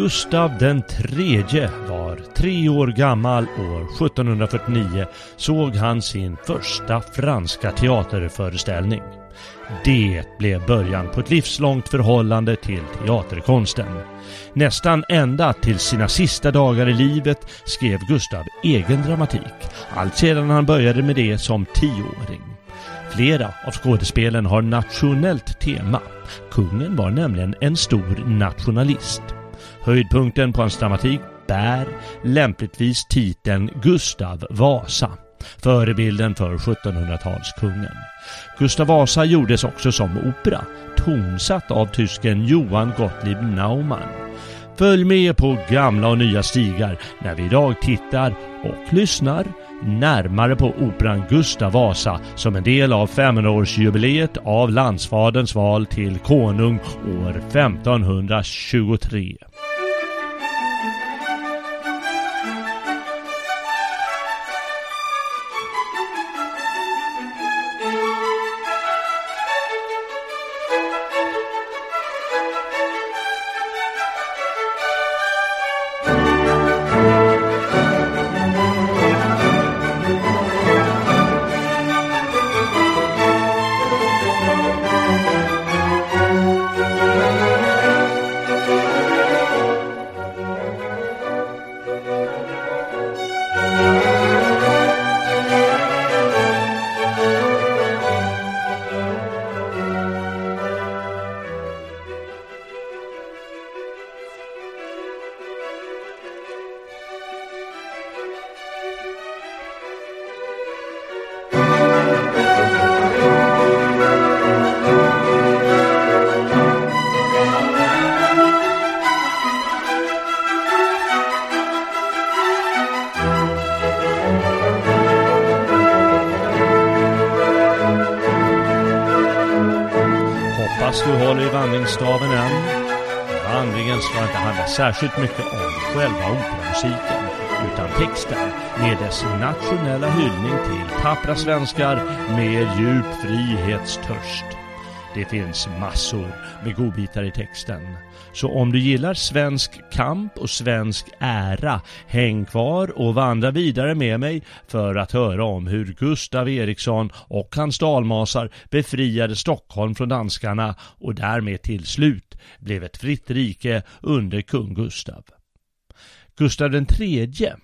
Gustav den tredje var tre år gammal år 1749 såg han sin första franska teaterföreställning. Det blev början på ett livslångt förhållande till teaterkonsten. Nästan ända till sina sista dagar i livet skrev Gustav egen dramatik, allt sedan han började med det som tioåring. Flera av skådespelen har nationellt tema. Kungen var nämligen en stor nationalist. Höjdpunkten på hans dramatik bär lämpligtvis titeln Gustav Vasa, förebilden för 1700-talskungen. Gustav Vasa gjordes också som opera, tonsatt av tysken Johann Gottlieb Naumann. Följ med på gamla och nya stigar när vi idag tittar och lyssnar närmare på operan Gustav Vasa som en del av 500-årsjubileet av landsfaderns val till konung år 1523. Särskilt mycket om själva operamusiken utan texten med dess nationella hyllning till tappra svenskar med djup frihetstörst. Det finns massor med godbitar i texten. Så om du gillar svensk kamp och svensk ära, häng kvar och vandra vidare med mig för att höra om hur Gustav Eriksson och hans dalmasar befriade Stockholm från danskarna och därmed till slut blev ett fritt rike under kung Gustav. Gustav den tredje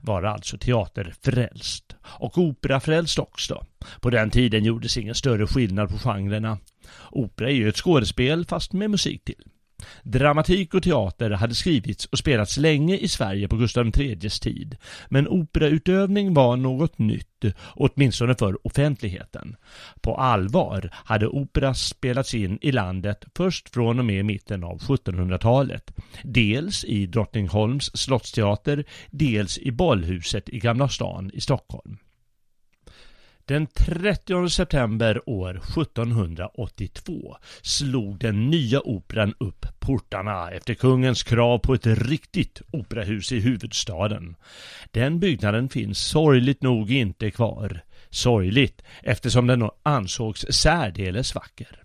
var alltså teaterfrälst och operafrälst också. På den tiden gjordes ingen större skillnad på genrerna. Opera är ju ett skådespel fast med musik till. Dramatik och teater hade skrivits och spelats länge i Sverige på Gustav IIIs tid, men operautövning var något nytt, åtminstone för offentligheten. På allvar hade opera spelats in i landet först från och med mitten av 1700-talet, dels i Drottningholms slottsteater, dels i Bollhuset i Gamla stan i Stockholm. Den 30 september år 1782 slog den nya operan upp portarna efter kungens krav på ett riktigt operahus i huvudstaden. Den byggnaden finns sorgligt nog inte kvar. Sorgligt eftersom den ansågs särdeles vacker.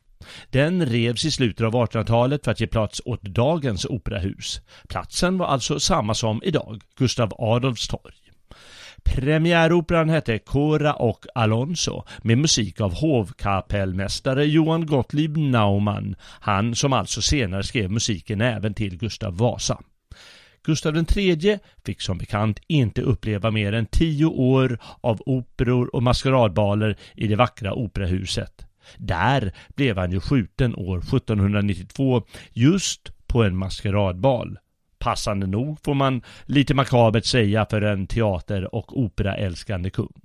Den revs i slutet av 1800-talet för att ge plats åt dagens operahus. Platsen var alltså samma som idag, Gustav Adolfs torg. Premiäroperan hette Cora och Alonso med musik av hovkapellmästare Johan Gottlieb Naumann, han som alltså senare skrev musiken även till Gustav Vasa. Gustav III fick som bekant inte uppleva mer än tio år av operor och maskeradbaler i det vackra operahuset. Där blev han ju skjuten år 1792 just på en maskeradbal Passande nog får man lite makabert säga för en teater och operaälskande kung.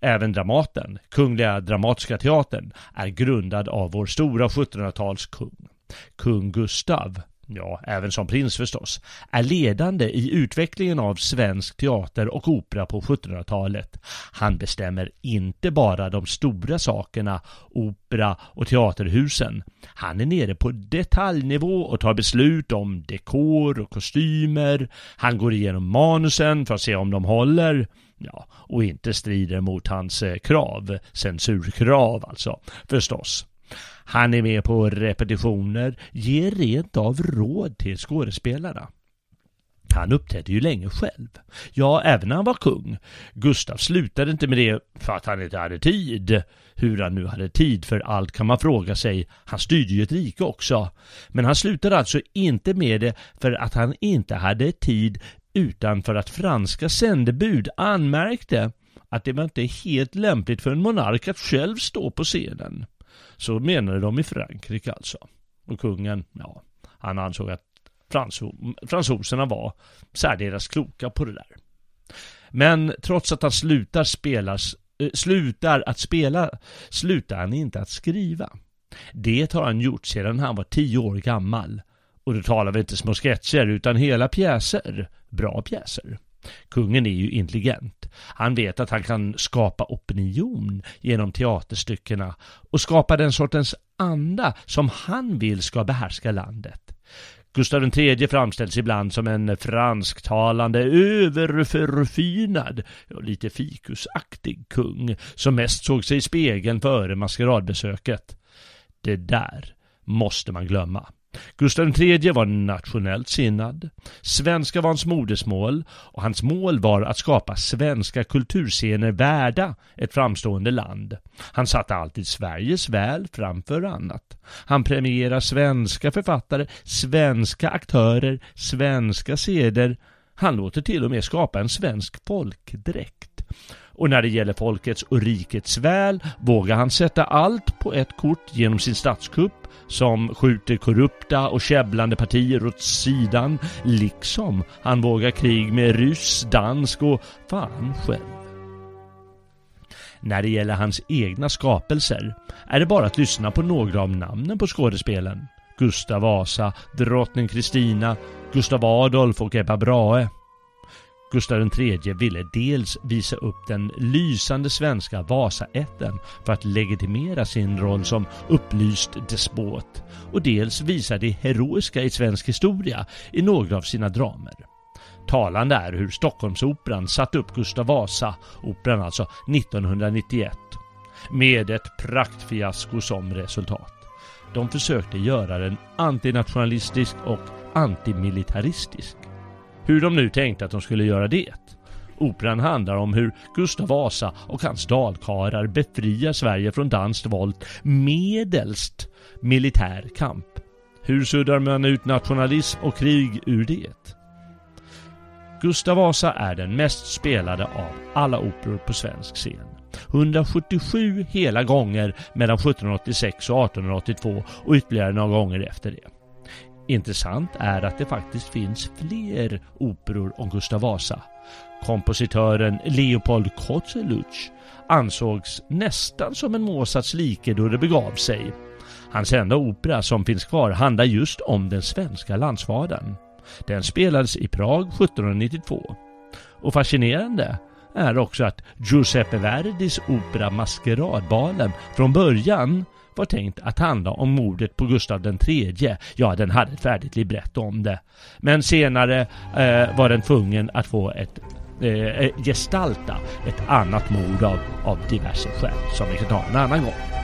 Även Dramaten, Kungliga Dramatiska Teatern, är grundad av vår stora 1700-talskung. Kung Gustav ja, även som prins förstås, är ledande i utvecklingen av svensk teater och opera på 1700-talet. Han bestämmer inte bara de stora sakerna, opera och teaterhusen. Han är nere på detaljnivå och tar beslut om dekor och kostymer. Han går igenom manusen för att se om de håller. Ja, och inte strider mot hans eh, krav, censurkrav alltså, förstås. Han är med på repetitioner, ger rent av råd till skådespelarna. Han uppträdde ju länge själv. Ja, även när han var kung. Gustav slutade inte med det för att han inte hade tid. Hur han nu hade tid för allt kan man fråga sig. Han styrde ju ett rike också. Men han slutade alltså inte med det för att han inte hade tid utan för att franska sändebud anmärkte att det var inte helt lämpligt för en monark att själv stå på scenen. Så menade de i Frankrike alltså. Och kungen, ja, han ansåg att franso fransoserna var särdeles kloka på det där. Men trots att han slutar spelas, äh, slutar att spela, slutar han inte att skriva. Det har han gjort sedan han var tio år gammal. Och då talar vi inte små sketcher utan hela pjäser. Bra pjäser. Kungen är ju intelligent. Han vet att han kan skapa opinion genom teaterstyckena och skapa den sortens anda som han vill ska behärska landet. Gustav III framställs ibland som en fransktalande, överförfinad och lite fikusaktig kung som mest såg sig i spegeln före maskeradbesöket. Det där måste man glömma. Gustav III var nationellt sinnad. Svenska var hans modersmål och hans mål var att skapa svenska kulturscener värda ett framstående land. Han satte alltid Sveriges väl framför annat. Han premierar svenska författare, svenska aktörer, svenska seder. Han låter till och med skapa en svensk folkdräkt. Och när det gäller folkets och rikets väl vågar han sätta allt på ett kort genom sin statskupp som skjuter korrupta och käbblande partier åt sidan, liksom han vågar krig med ryss, dansk och fan själv. När det gäller hans egna skapelser är det bara att lyssna på några av namnen på skådespelen. Gustav Vasa, drottning Kristina, Gustav Adolf och Ebba Brahe. Gustav III ville dels visa upp den lysande svenska Vasaätten för att legitimera sin roll som upplyst despot och dels visa det heroiska i svensk historia i några av sina dramer. Talande är hur Stockholmsoperan satte upp Gustav Vasa, operan alltså, 1991 med ett praktfiasko som resultat. De försökte göra den antinationalistisk och antimilitaristisk. Hur de nu tänkte att de skulle göra det. Operan handlar om hur Gustav Vasa och hans dalkarar befriar Sverige från danskt våld medelst militär kamp. Hur suddar man ut nationalism och krig ur det? Gustav Vasa är den mest spelade av alla operor på svensk scen. 177 hela gånger mellan 1786 och 1882 och ytterligare några gånger efter det. Intressant är att det faktiskt finns fler operor om Gustav Vasa. Kompositören Leopold Kozeluch ansågs nästan som en Mozarts like då det begav sig. Hans enda opera som finns kvar handlar just om den svenska landsfadern. Den spelades i Prag 1792. Och fascinerande är också att Giuseppe Verdis opera Maskeradbalen från början var tänkt att handla om mordet på Gustav III. Ja, den hade ett färdigt libretto om det. Men senare eh, var den tvungen att få ett eh, eh gestalta ett annat mord av, av diverse skäl som vi kan ta en annan gång.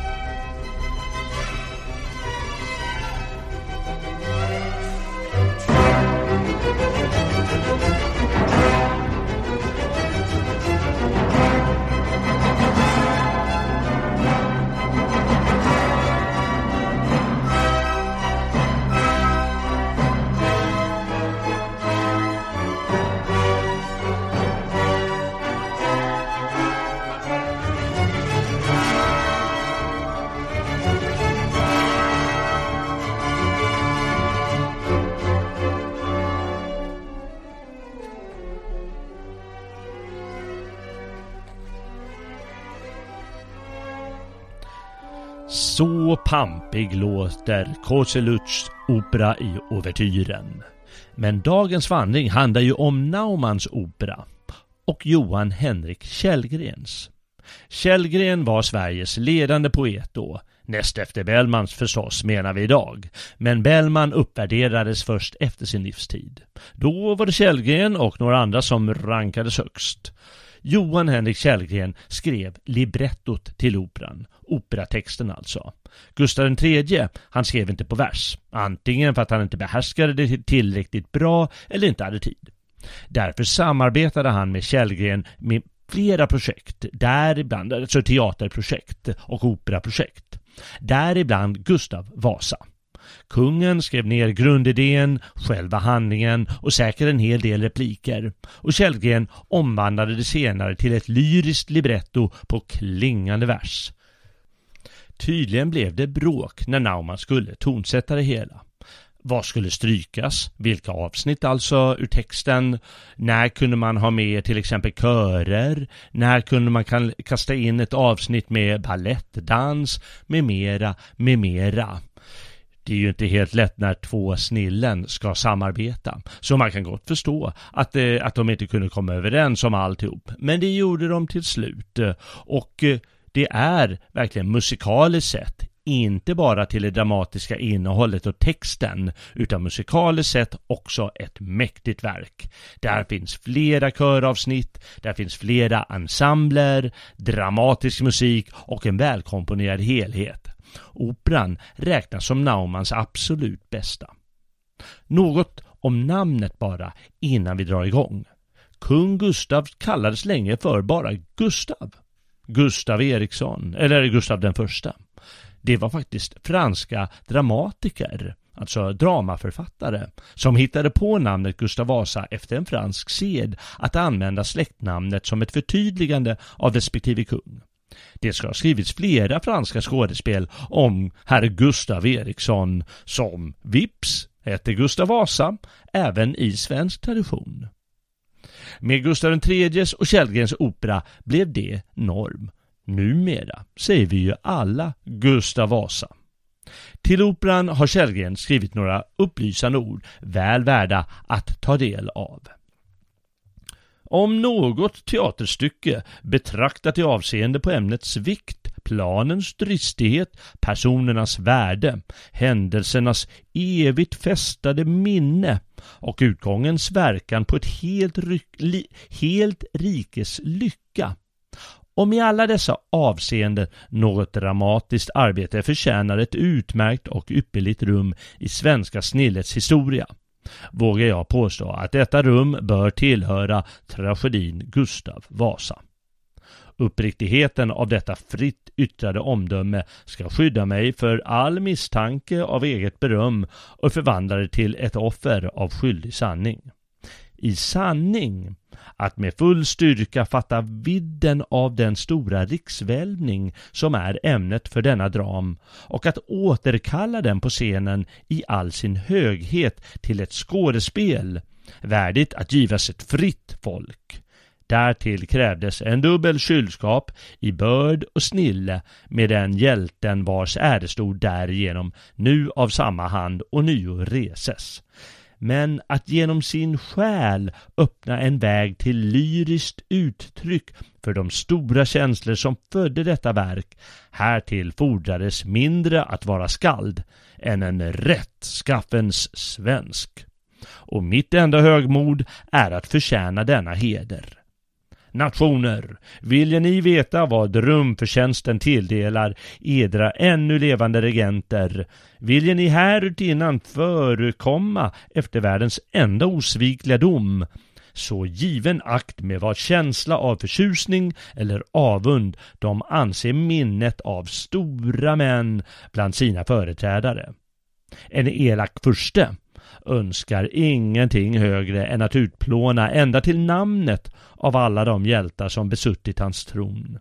Så pampig låter Kozeluts opera i Ouvertyren. Men dagens vandring handlar ju om Naumans opera och Johan Henrik Källgrens. Källgren var Sveriges ledande poet då, näst efter Bellmans förstås menar vi idag. Men Bellman uppvärderades först efter sin livstid. Då var det Källgren och några andra som rankades högst. Johan Henrik Källgren skrev librettot till operan, operatexten alltså. Gustav III, han skrev inte på vers, antingen för att han inte behärskade det tillräckligt bra eller inte hade tid. Därför samarbetade han med Källgren med flera projekt, däribland alltså teaterprojekt och operaprojekt. Däribland Gustav Vasa. Kungen skrev ner grundidén, själva handlingen och säkert en hel del repliker. Och Källgren omvandlade det senare till ett lyriskt libretto på klingande vers. Tydligen blev det bråk när Naumann skulle tonsätta det hela. Vad skulle strykas? Vilka avsnitt alltså ur texten? När kunde man ha med till exempel körer? När kunde man kasta in ett avsnitt med ballettdans? Med mera, med mera. Det är ju inte helt lätt när två snillen ska samarbeta. Så man kan gott förstå att, eh, att de inte kunde komma överens om alltihop. Men det gjorde de till slut. Eh, och eh, det är verkligen musikaliskt sett inte bara till det dramatiska innehållet och texten utan musikaliskt sett också ett mäktigt verk. Där finns flera köravsnitt, där finns flera ensembler, dramatisk musik och en välkomponerad helhet. Operan räknas som Naumanns absolut bästa. Något om namnet bara innan vi drar igång. Kung Gustav kallades länge för bara Gustav. Gustav Eriksson, eller Gustav den första. Det var faktiskt franska dramatiker, alltså dramaförfattare, som hittade på namnet Gustav Vasa efter en fransk sed att använda släktnamnet som ett förtydligande av respektive kung. Det ska ha skrivits flera franska skådespel om herr Gustav Eriksson som vips hette Gustav Vasa även i svensk tradition. Med Gustav IIIs och Källgrens opera blev det norm. Numera säger vi ju alla Gustav Vasa. Till operan har Källgren skrivit några upplysande ord väl värda att ta del av. Om något teaterstycke betraktat i avseende på ämnets vikt, planens dristighet, personernas värde, händelsernas evigt fästade minne och utgångens verkan på ett helt, li, helt rikes lycka. Om i alla dessa avseenden något dramatiskt arbete förtjänar ett utmärkt och ypperligt rum i svenska snillets historia vågar jag påstå att detta rum bör tillhöra tragedin Gustav Vasa. Uppriktigheten av detta fritt yttrade omdöme ska skydda mig för all misstanke av eget beröm och förvandla det till ett offer av skyldig sanning. I sanning att med full styrka fatta vidden av den stora riksvälvning som är ämnet för denna dram och att återkalla den på scenen i all sin höghet till ett skådespel värdigt att givas ett fritt folk. Därtill krävdes en dubbel kylskap i börd och snille med den hjälten vars äresord därigenom nu av samma hand och nio reses men att genom sin själ öppna en väg till lyriskt uttryck för de stora känslor som födde detta verk. Härtill fordrades mindre att vara skald än en rättskaffens svensk. Och mitt enda högmod är att förtjäna denna heder nationer. Vilja ni veta vad rumförtjänsten tilldelar edra ännu levande regenter? Vilja ni härutinnan förekomma efter världens enda osvikliga dom? Så given akt med vad känsla av förtjusning eller avund de anser minnet av stora män bland sina företrädare. En elak furste önskar ingenting högre än att utplåna ända till namnet av alla de hjältar som besuttit hans tron.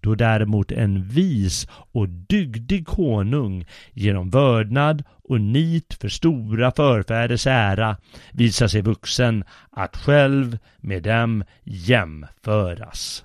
Då däremot en vis och dygdig konung genom vördnad och nit för stora förfäders ära visar sig vuxen att själv med dem jämföras.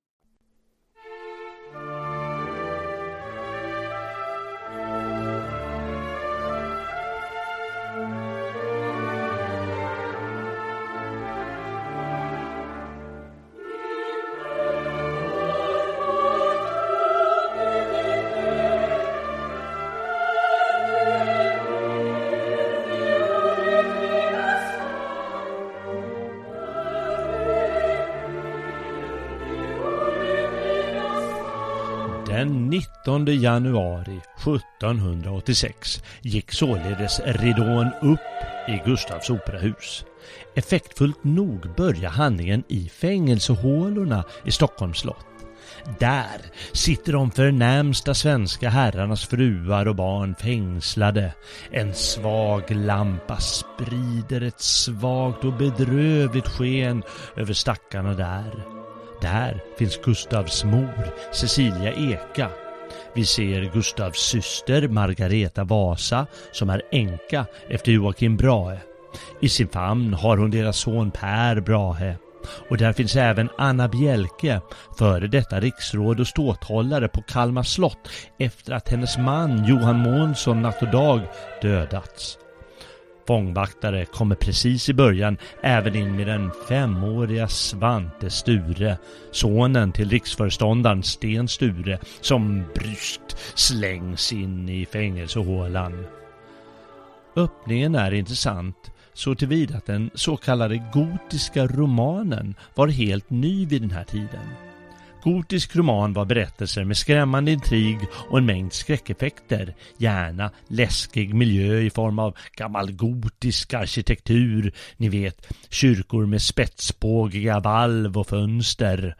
Den 19 januari 1786 gick således ridån upp i Gustavs operahus. Effektfullt nog börjar handlingen i fängelsehålorna i Stockholms slott. Där sitter de förnämsta svenska herrarnas fruar och barn fängslade. En svag lampa sprider ett svagt och bedrövligt sken över stackarna där. Där finns Gustavs mor, Cecilia Eka. Vi ser Gustavs syster Margareta Vasa som är änka efter Joakim Brahe. I sin famn har hon deras son Per Brahe. Och där finns även Anna Bjelke, före detta riksråd och ståthållare på Kalmar slott efter att hennes man Johan Månsson natt och dag dödats. Fångvaktare kommer precis i början även in med den femåriga Svante Sture, sonen till riksföreståndaren Sten Sture, som bryskt slängs in i fängelsehålan. Öppningen är intressant så tillvida att den så kallade gotiska romanen var helt ny vid den här tiden. Gotisk roman var berättelser med skrämmande intrig och en mängd skräckeffekter, gärna läskig miljö i form av gammal gotisk arkitektur, ni vet kyrkor med spetsbågiga valv och fönster.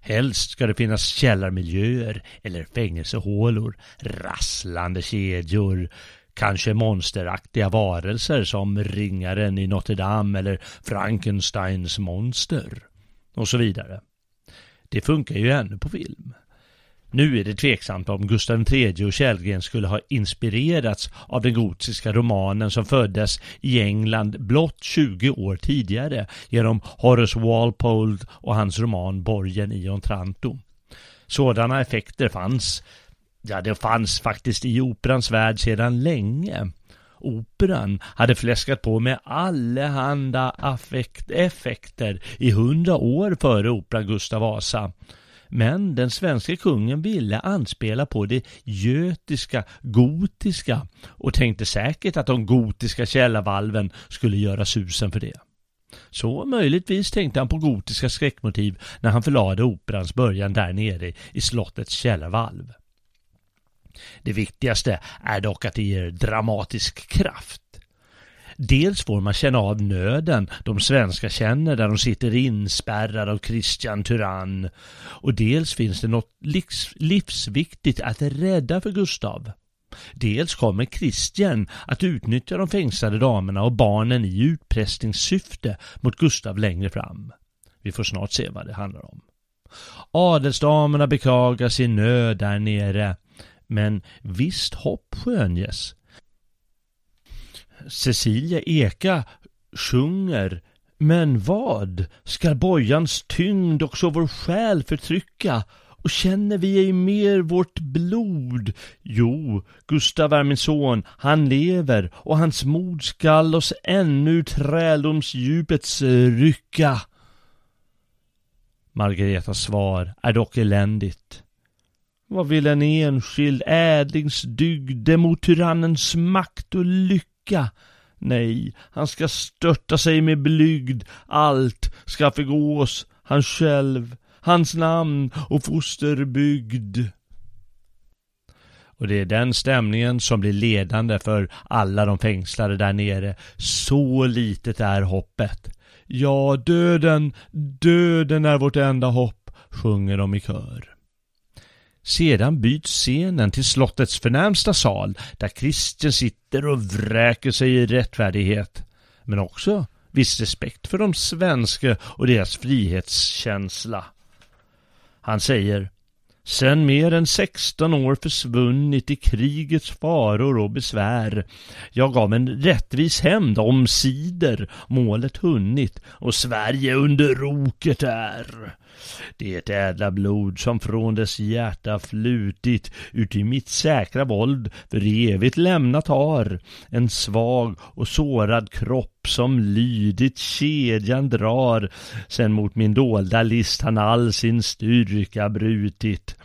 Helst ska det finnas källarmiljöer eller fängelsehålor, rasslande kedjor, kanske monsteraktiga varelser som ringaren i Notre Dame eller Frankensteins monster. Och så vidare. Det funkar ju ännu på film. Nu är det tveksamt om Gustav III och Källgren skulle ha inspirerats av den gotiska romanen som föddes i England blott 20 år tidigare genom Horace Walpole och hans roman Borgen i Ontranto. Sådana effekter fanns, ja det fanns faktiskt i operans värld sedan länge. Operan hade fläskat på med allehanda affekt, effekter i hundra år före operan Gustav Vasa. Men den svenska kungen ville anspela på det götiska, gotiska och tänkte säkert att de gotiska källarvalven skulle göra susen för det. Så möjligtvis tänkte han på gotiska skräckmotiv när han förlade operans början där nere i slottets källarvalv. Det viktigaste är dock att det ger dramatisk kraft. Dels får man känna av nöden de svenska känner där de sitter inspärrade av Christian Tyrann. Och dels finns det något livsviktigt att rädda för Gustav. Dels kommer Christian att utnyttja de fängslade damerna och barnen i utpressningssyfte mot Gustav längre fram. Vi får snart se vad det handlar om. Adelsdamerna beklagar sin nöd där nere men visst hopp skönjes. Cecilia Eka sjunger Men vad skall bojans tyngd också vår själ förtrycka? Och känner vi ej mer vårt blod? Jo, Gustav är min son, han lever och hans mod skall oss ännu träldomsdjupets eh, rycka. Margaretas svar är dock eländigt. Vad vill en enskild ädlingsdygd mot tyrannens makt och lycka? Nej, han ska störta sig med blygd. Allt ska förgås, han själv, hans namn och fosterbygd. Och det är den stämningen som blir ledande för alla de fängslade där nere. Så litet är hoppet. Ja, döden, döden är vårt enda hopp, sjunger de i kör. Sedan byts scenen till slottets förnämsta sal där Christian sitter och vräker sig i rättfärdighet. Men också viss respekt för de svenska och deras frihetskänsla. Han säger Sen mer än 16 år försvunnit i krigets faror och besvär. Jag gav en rättvis hämnd omsider målet hunnit och Sverige under roket är. Det ädla blod som från dess hjärta flutit ut i mitt säkra våld för evigt lämnat har. En svag och sårad kropp som lydigt kedjan drar. Sen mot min dolda list han all sin styrka brutit.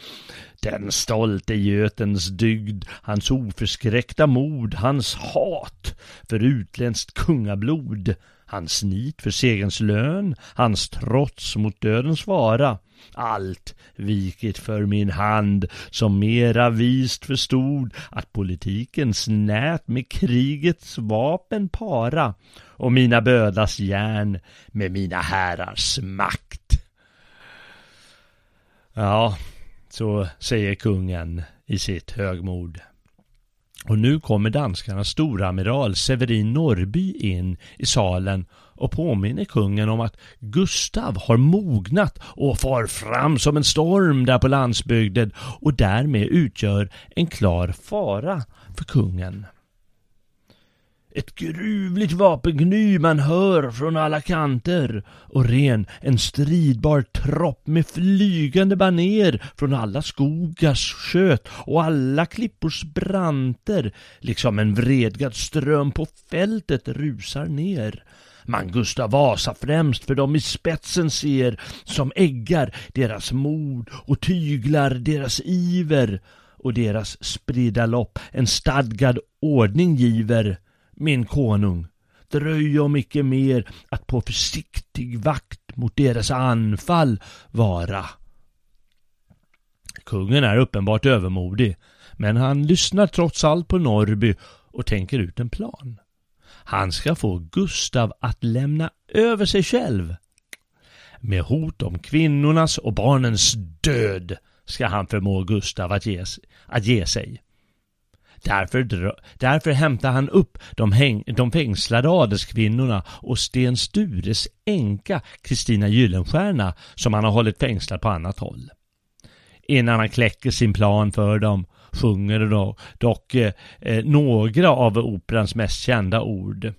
Den stolte götens dygd, hans oförskräckta mod, hans hat för utländskt kungablod hans nit för segerns lön, hans trots mot dödens vara, Allt vikit för min hand som mera vist förstod att politikens nät med krigets vapen para och mina bödlars järn med mina herrars makt. Ja, så säger kungen i sitt högmod. Och nu kommer danskarnas storamiral Severin Norrby in i salen och påminner kungen om att Gustav har mognat och far fram som en storm där på landsbygden och därmed utgör en klar fara för kungen. Ett gruvligt vapengny man hör från alla kanter och ren en stridbar tropp med flygande baner från alla skogars sköt och alla klippors branter liksom en vredgad ström på fältet rusar ner. Man Gustav Vasa främst för dem i spetsen ser som äggar deras mod och tyglar deras iver och deras spridda lopp en stadgad ordning giver min konung, dröj om icke mer att på försiktig vakt mot deras anfall vara. Kungen är uppenbart övermodig, men han lyssnar trots allt på Norrby och tänker ut en plan. Han ska få Gustav att lämna över sig själv. Med hot om kvinnornas och barnens död ska han förmå Gustav att ge, att ge sig. Därför, därför hämtar han upp de, häng, de fängslade adelskvinnorna och Sten Stures änka Kristina Gyllenstierna som han har hållit fängslad på annat håll. Innan han kläcker sin plan för dem sjunger då, dock eh, eh, några av operans mest kända ord.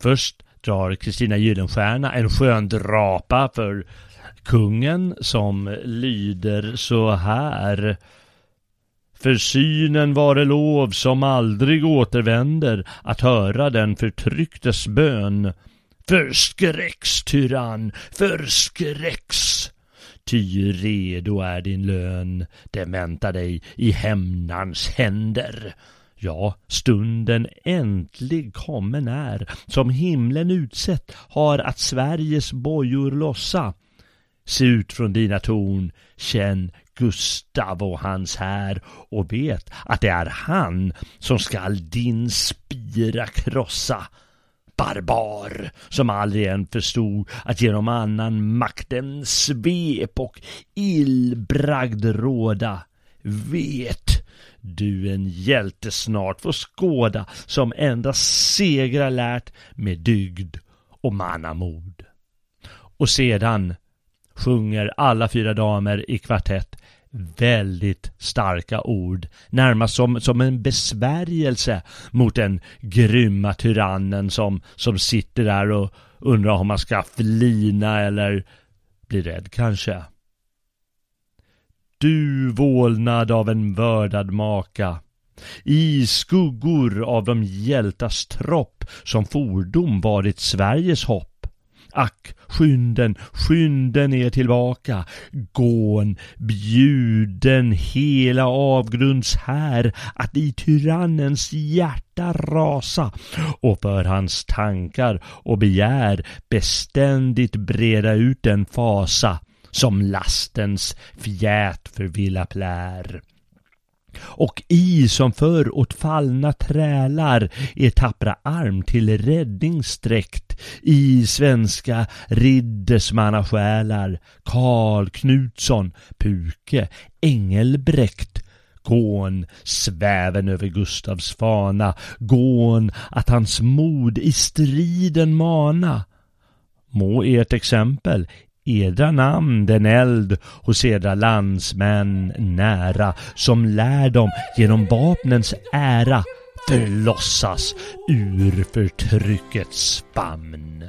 Först drar Kristina Gyllenstierna en skön drapa för kungen som lyder så här för synen vare lov som aldrig återvänder att höra den förtrycktes bön. Förskräcks, tyrann, förskräcks! Ty redo är din lön, den väntar dig i hämnarns händer. Ja, stunden äntlig kommen är, som himlen utsett har att Sveriges bojor lossa. Se ut från dina torn, känn Gustav och hans här och vet att det är han som skall din spira krossa. Barbar som aldrig än förstod att genom annan makten svep och illbragd råda. Vet du en hjälte snart får skåda som endast segra lärt med dygd och mannamod. Och sedan sjunger alla fyra damer i kvartett väldigt starka ord, närmast som, som en besvärjelse mot den grymma tyrannen som, som sitter där och undrar om man ska flina eller bli rädd kanske. Du vålnad av en vördad maka, i skuggor av de hjältas tropp som fordom varit Sveriges hopp Ack, skynden, skynden er tillbaka. Gån, bjuden hela avgrunds här att i tyrannens hjärta rasa och för hans tankar och begär beständigt breda ut en fasa som lastens fjät för villa plär och i som förr åt fallna trälar er tappra arm till räddning sträckt i svenska riddersmannasjälar Karl Knutsson, Puke, Engelbrekt Gån sväven över Gustavs fana, gån att hans mod i striden mana. Må ert exempel edra namn den eld hos edra landsmän nära som lär dem genom vapnens ära förlossas ur förtryckets famn.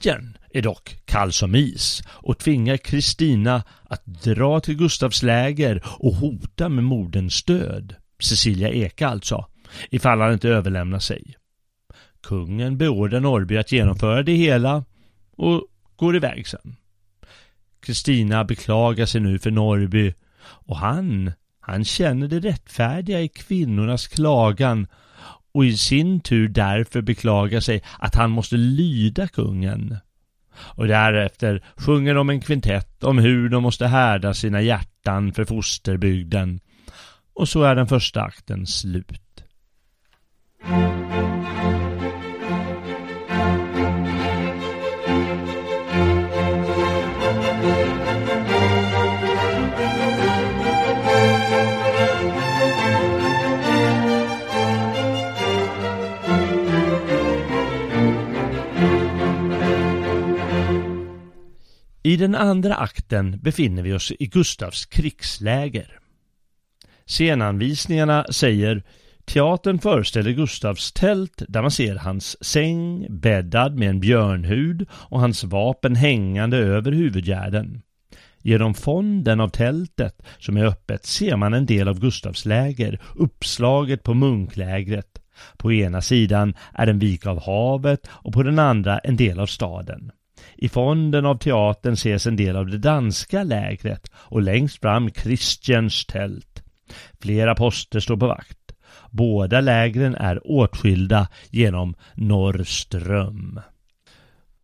Sebastian är dock kall som is och tvingar Kristina att dra till Gustavs läger och hota med moderns död. Cecilia Eka alltså, ifall han inte överlämnar sig. Kungen beordrar Norrby att genomföra det hela och går iväg sen. Kristina beklagar sig nu för Norrby och han, han känner det rättfärdiga i kvinnornas klagan och i sin tur därför beklagar sig att han måste lyda kungen. Och därefter sjunger de en kvintett om hur de måste härda sina hjärtan för fosterbygden. Och så är den första akten slut. I den andra akten befinner vi oss i Gustavs krigsläger. Scenanvisningarna säger Teatern föreställer Gustavs tält där man ser hans säng bäddad med en björnhud och hans vapen hängande över huvudgärden. Genom fonden av tältet som är öppet ser man en del av Gustavs läger uppslaget på munklägret På ena sidan är en vik av havet och på den andra en del av staden. I fonden av teatern ses en del av det danska lägret och längst fram Christians tält. Flera poster står på vakt. Båda lägren är åtskilda genom Norrström.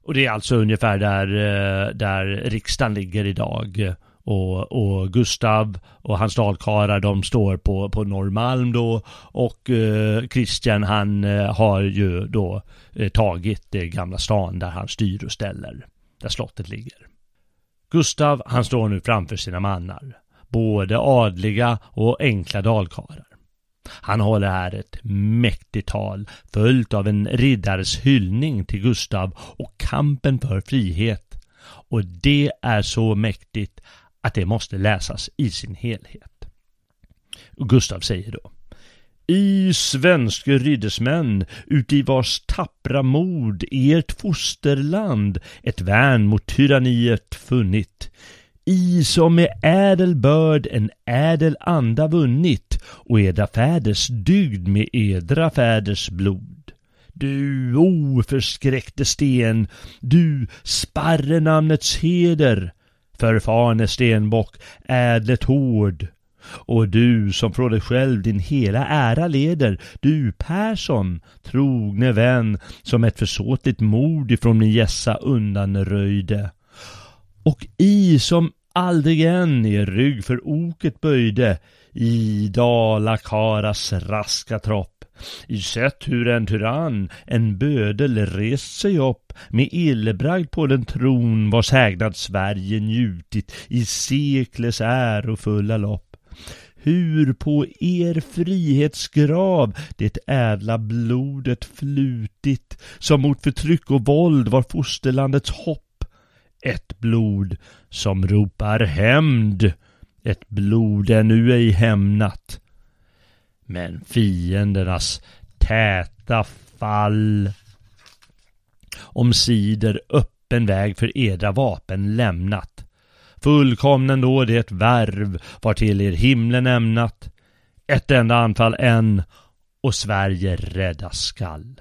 Och det är alltså ungefär där, eh, där riksdagen ligger idag. Och, och Gustav och hans dalkarlar de står på, på Norrmalm då och eh, Christian han eh, har ju då eh, tagit det gamla stan där han styr och ställer. Där slottet ligger. Gustav han står nu framför sina mannar. Både adliga och enkla dalkarlar. Han håller här ett mäktigt tal följt av en riddares hyllning till Gustav och kampen för frihet. Och det är så mäktigt att det måste läsas i sin helhet. Och Gustav säger då i svenske riddersmän, uti vars tappra mod ert fosterland ett värn mot tyranniet funnit. I som med ädel börd en ädel anda vunnit och edra fäders dygd med edra fäders blod. Du oförskräckte sten, du sparre namnets heder, förfarne stenbock, ädlet hård. Och du som från dig själv din hela ära leder, du Persson, trogne vän, som ett försåtligt mord ifrån min gässa undanröjde. Och i som aldrig än er rygg för oket böjde, i Dalakaras raska tropp. I sett hur en tyrann, en bödel, rest sig upp med illbragd på den tron vars hägnad Sverige njutit i sekles ärofulla lopp. Hur på er frihetsgrav det ädla blodet flutit som mot förtryck och våld var fosterlandets hopp. Ett blod som ropar hämnd, ett blod ännu ej hämnat. Men fiendernas täta fall omsider öppen väg för edra vapen lämnat. Fullkomnen då det värv var till er himlen ämnat. Ett enda anfall än och Sverige räddas skall.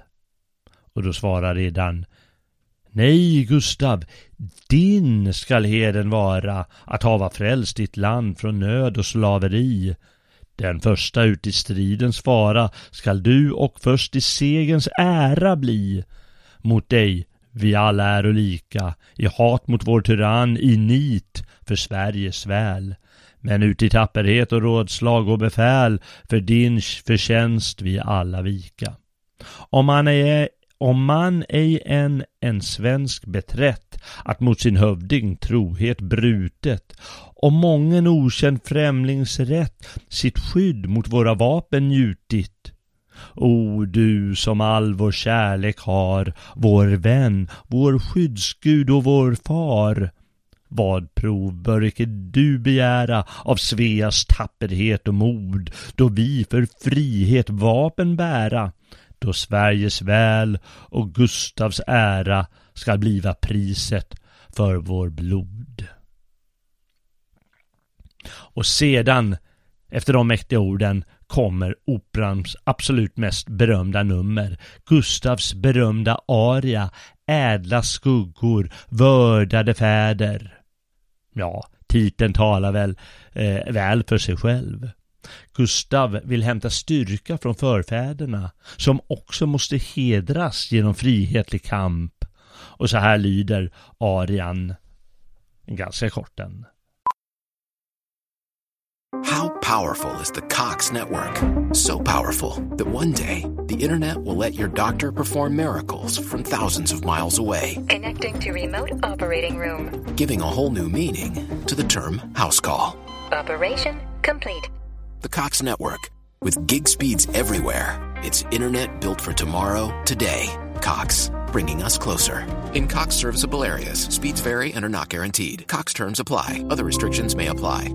Och då svarar redan Nej, Gustav, din skall heden vara att hava frälst ditt land från nöd och slaveri. Den första ut i stridens fara skall du och först i segens ära bli. Mot dig vi alla är lika, i hat mot vår tyrann, i nit för Sveriges väl. Men ut i tapperhet och rådslag och befäl, för din förtjänst vi alla vika. Om man är om man ej än en svensk beträtt att mot sin hövding trohet brutet, om mången okänd främlingsrätt sitt skydd mot våra vapen njutit, O du som all vår kärlek har, vår vän, vår skyddsgud och vår far. Vad prov bör icke du begära av Sveas tapperhet och mod, då vi för frihet vapen bära, då Sveriges väl och Gustavs ära skall bliva priset för vår blod. Och sedan, efter de mäktiga orden, kommer operans absolut mest berömda nummer, Gustavs berömda aria, Ädla skuggor, vördade fäder. Ja, titeln talar väl eh, väl för sig själv. Gustav vill hämta styrka från förfäderna som också måste hedras genom frihetlig kamp. Och så här lyder arian, ganska kort den. How powerful is the Cox network? So powerful that one day the internet will let your doctor perform miracles from thousands of miles away. Connecting to remote operating room. Giving a whole new meaning to the term house call. Operation complete. The Cox network with gig speeds everywhere. It's internet built for tomorrow, today. Cox, bringing us closer. In Cox serviceable areas, speeds vary and are not guaranteed. Cox terms apply. Other restrictions may apply.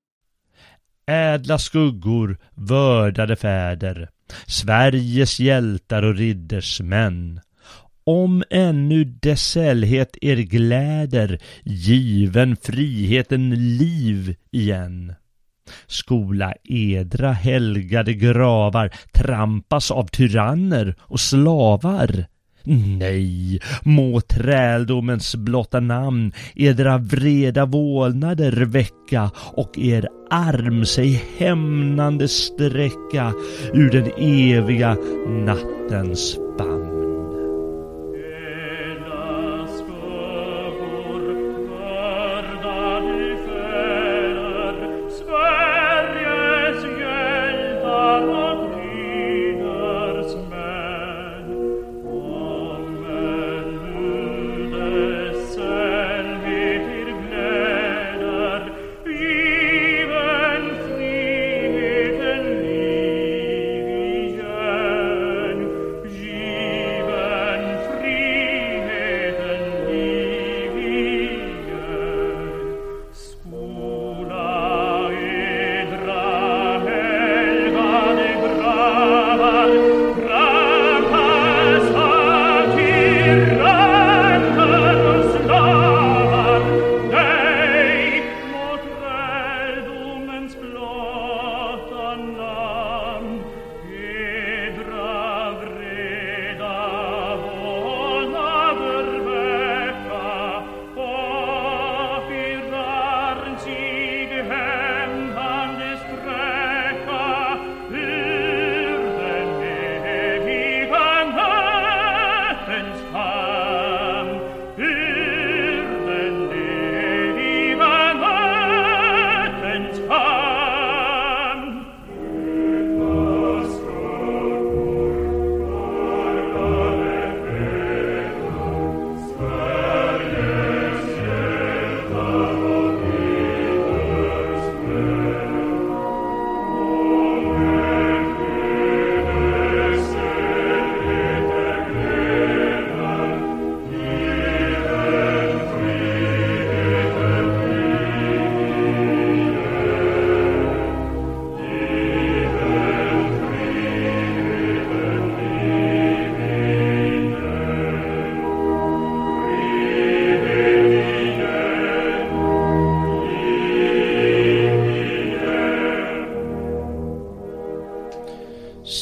Ädla skuggor, vördade fäder, Sveriges hjältar och riddersmän. Om ännu dess sällhet er gläder, given friheten liv igen. Skola edra helgade gravar trampas av tyranner och slavar. Mm. Nej, må träldomens blotta namn edra vreda vålnader väcka och er arm sig hämnande sträcka ur den eviga nattens band.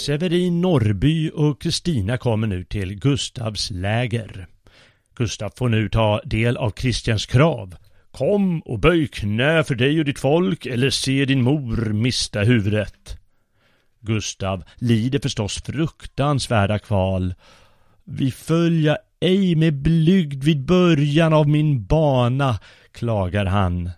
Severin Norrby och Kristina kommer nu till Gustavs läger. Gustav får nu ta del av Kristians krav. Kom och böj knä för dig och ditt folk eller se din mor mista huvudet. Gustav lider förstås fruktansvärda kval. Vi följa ej med blygd vid början av min bana, klagar han.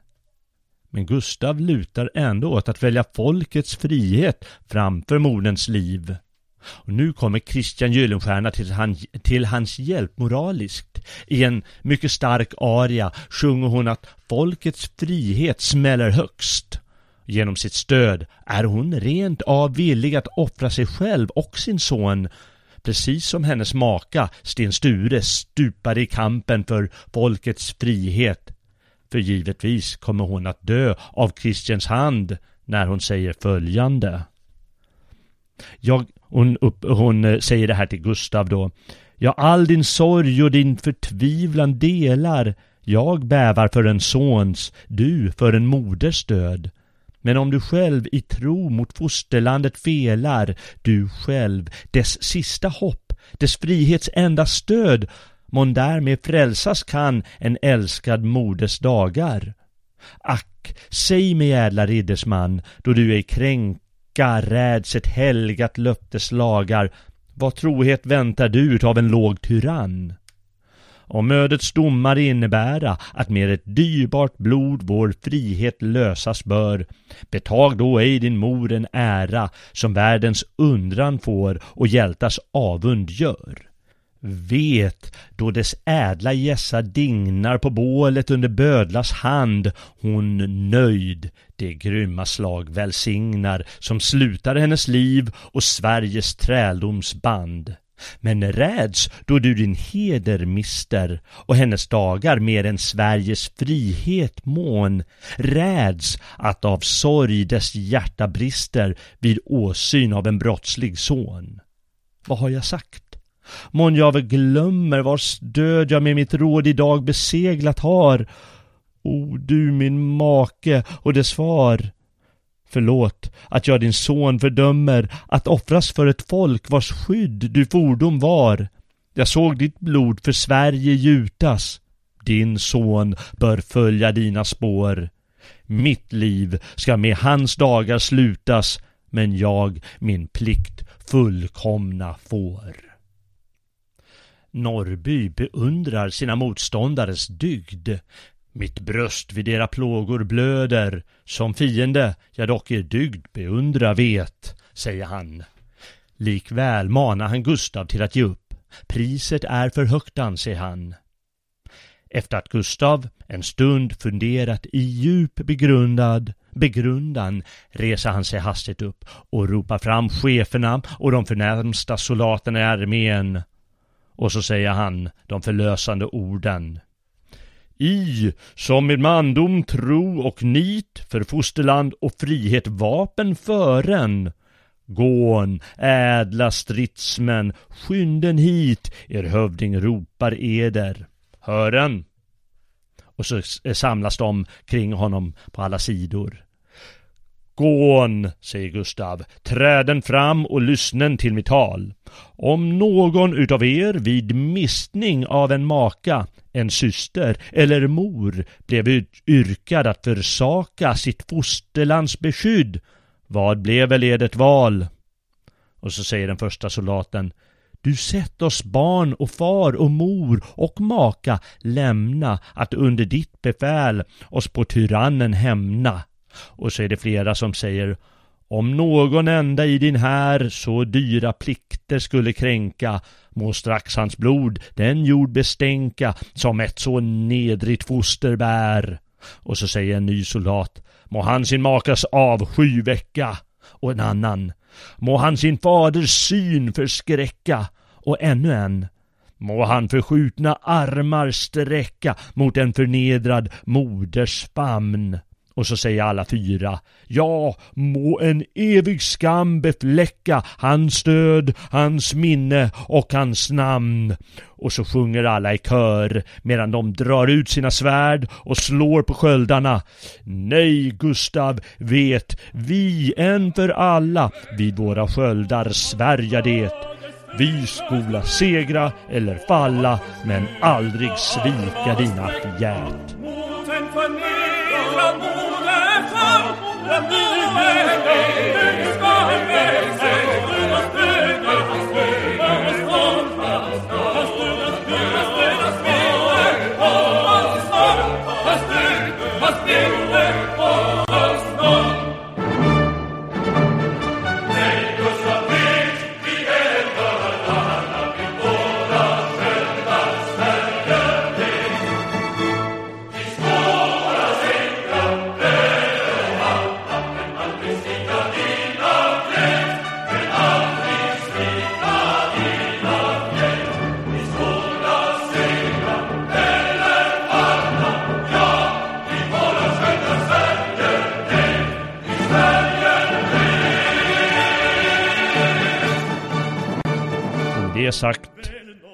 Men Gustav lutar ändå åt att välja folkets frihet framför moderns liv. Och nu kommer Christian Gyllenstierna till, han, till hans hjälp moraliskt. I en mycket stark aria sjunger hon att folkets frihet smäller högst. Genom sitt stöd är hon rent av villig att offra sig själv och sin son precis som hennes maka Sten Sture stupade i kampen för folkets frihet för givetvis kommer hon att dö av Christians hand när hon säger följande. Jag, hon, upp, hon eh, säger det här till Gustav då. Ja, all din sorg och din förtvivlan delar. Jag bävar för en sons, du för en moders död. Men om du själv i tro mot fosterlandet felar, du själv, dess sista hopp, dess frihets enda stöd, mån därmed frälsas kan en älskad moders dagar. Ack, säg mig ädla riddersman, då du ej kränka räds ett helgat löftes lagar, vad trohet väntar du utav en låg tyrann? Om ödets domar innebära att med ett dyrbart blod vår frihet lösas bör, betag då ej din mor en ära som världens undran får och hjältars avund gör. Vet, då dess ädla gässa dignar på bålet under bödlas hand, hon nöjd det grymma slag välsignar som slutar hennes liv och Sveriges träldomsband. Men räds då du din heder mister och hennes dagar mer än Sveriges frihet mån. Räds att av sorg dess hjärta brister vid åsyn av en brottslig son. Vad har jag sagt? Mån jag väl glömmer vars död jag med mitt råd idag beseglat har. O du min make och dess far. Förlåt att jag din son fördömer att offras för ett folk vars skydd du fordom var. Jag såg ditt blod för Sverige gjutas. Din son bör följa dina spår. Mitt liv ska med hans dagar slutas, men jag min plikt fullkomna får. Norrby beundrar sina motståndares dygd. Mitt bröst vid era plågor blöder, som fiende jag dock er dygd beundra vet, säger han. Likväl manar han Gustav till att ge upp. Priset är för högt anser han. Efter att Gustav en stund funderat i djup begrundad begrundan reser han sig hastigt upp och ropar fram cheferna och de förnämsta soldaterna i armén. Och så säger han de förlösande orden. I, som med mandom, tro och nit för fosterland och frihet vapen fören. Gån, ädla stridsmän, skynden hit, er hövding ropar eder. Hören! Och så samlas de kring honom på alla sidor. Gån, säger Gustav, träden fram och lyssnen till mitt tal. Om någon utav er vid mistning av en maka, en syster eller mor blev yrkad att försaka sitt fosterlands beskydd, vad blev väl edert val? Och så säger den första soldaten du sett oss barn och far och mor och maka lämna att under ditt befäl oss på tyrannen hämna. Och så är det flera som säger om någon enda i din här så dyra plikter skulle kränka må strax hans blod den jord bestänka som ett så nedrigt foster bär. Och så säger en ny soldat må han sin makas avsky väcka och en annan må han sin faders syn förskräcka och ännu en Må han förskjutna armar sträcka mot en förnedrad moders famn. Och så säger alla fyra Ja, må en evig skam befläcka hans död, hans minne och hans namn. Och så sjunger alla i kör medan de drar ut sina svärd och slår på sköldarna. Nej, Gustav, vet, vi en för alla vid våra sköldar svärja det. Vi skola segra eller falla men aldrig svika dina fjät det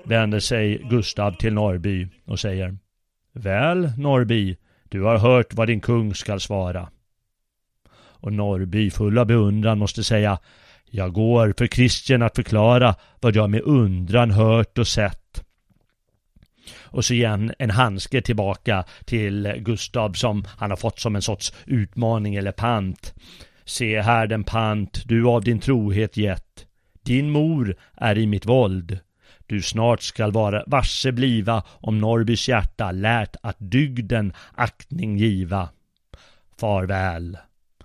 vänder sig Gustav till Norrby och säger Väl, Norrby, du har hört vad din kung skall svara. Och Norrby full av beundran måste säga Jag går för Kristian att förklara vad jag med undran hört och sett. Och så igen en handske tillbaka till Gustav som han har fått som en sorts utmaning eller pant. Se här den pant du av din trohet gett. Din mor är i mitt våld. Du snart skall vara varse bliva om Norrbys hjärta lärt att dygden aktning giva. Farväl.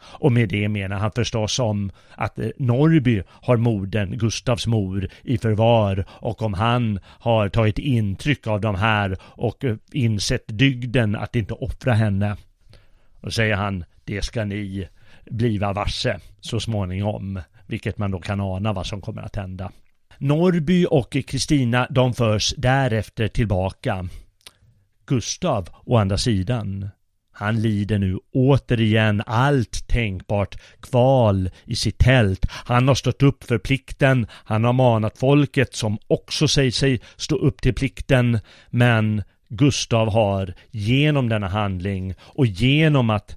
Och med det menar han förstås om att eh, Norby Norrby har modern, Gustavs mor, i förvar och om han har tagit intryck av de här och eh, insett dygden att inte offra henne. Och säger han, det ska ni bliva varse så småningom, vilket man då kan ana vad som kommer att hända. Norrby och Kristina de förs därefter tillbaka. Gustav å andra sidan han lider nu återigen allt tänkbart kval i sitt tält. Han har stått upp för plikten, han har manat folket som också säger sig stå upp till plikten, men Gustav har genom denna handling och genom att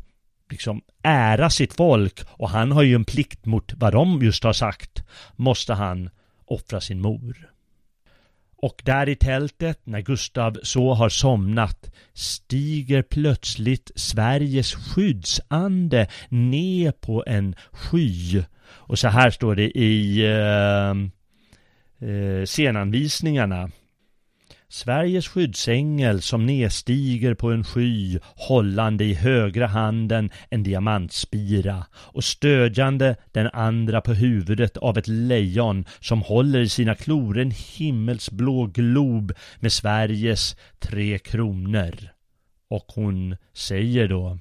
liksom ära sitt folk och han har ju en plikt mot vad de just har sagt, måste han offra sin mor. Och där i tältet, när Gustav så har somnat, stiger plötsligt Sveriges skyddsande ner på en sky. Och så här står det i eh, eh, scenanvisningarna. Sveriges skyddsängel som nedstiger på en sky hållande i högra handen en diamantspira och stödjande den andra på huvudet av ett lejon som håller i sina klor en himmelsblå glob med Sveriges tre kronor. Och hon säger då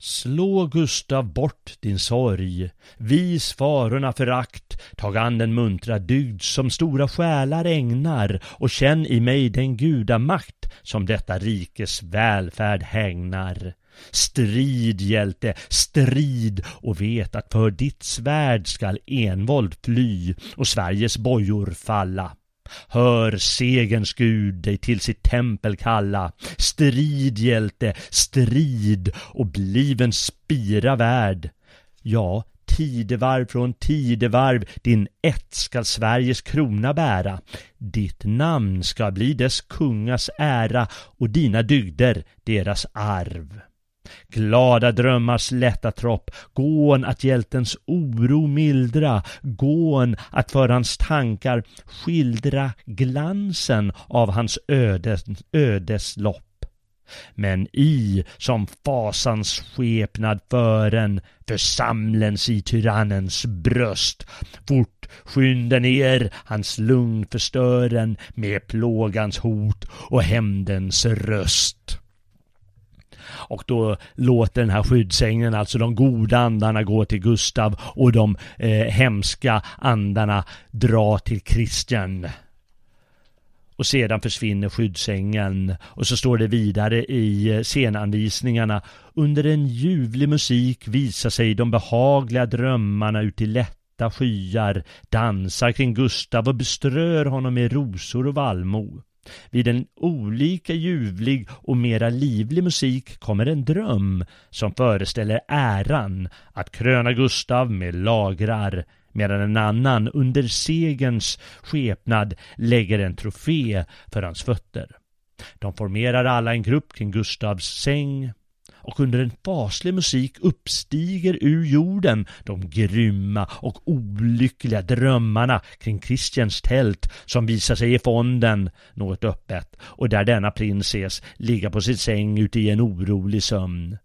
Slå Gustav bort din sorg, vis farorna förakt, tag an den muntra dygd som stora själar ägnar. Och känn i mig den gudamakt som detta rikes välfärd hägnar. Strid, hjälte, strid. Och vet att för ditt svärd skall envåld fly. Och Sveriges bojor falla. Hör segens Gud dig till sitt tempel kalla. Strid hjälte, strid och bliv en spira värd. Ja, tidevarv från tidevarv din ett skall Sveriges krona bära. Ditt namn ska bli dess kungas ära och dina dygder deras arv. Glada drömmars lätta tropp, gån att hjältens oro mildra, gån att för hans tankar skildra glansen av hans ödes, ödes lopp. Men i som fasans skepnad fören församlens i tyrannens bröst. Fort skynda ner hans lugn förstören med plågans hot och hämndens röst. Och då låter den här skyddsängeln, alltså de goda andarna gå till Gustav och de eh, hemska andarna dra till Christian. Och sedan försvinner skyddsängeln och så står det vidare i eh, scenanvisningarna Under en ljuvlig musik visar sig de behagliga drömmarna ut i lätta skyar dansar kring Gustav och beströr honom med rosor och vallmo. Vid en olika ljuvlig och mera livlig musik kommer en dröm som föreställer äran att kröna Gustav med lagrar medan en annan under segens skepnad lägger en trofé för hans fötter. De formerar alla en grupp kring Gustavs säng och under en faslig musik uppstiger ur jorden de grymma och olyckliga drömmarna kring Christians tält som visar sig i fonden något öppet och där denna prins ses ligga på sin säng ute i en orolig sömn.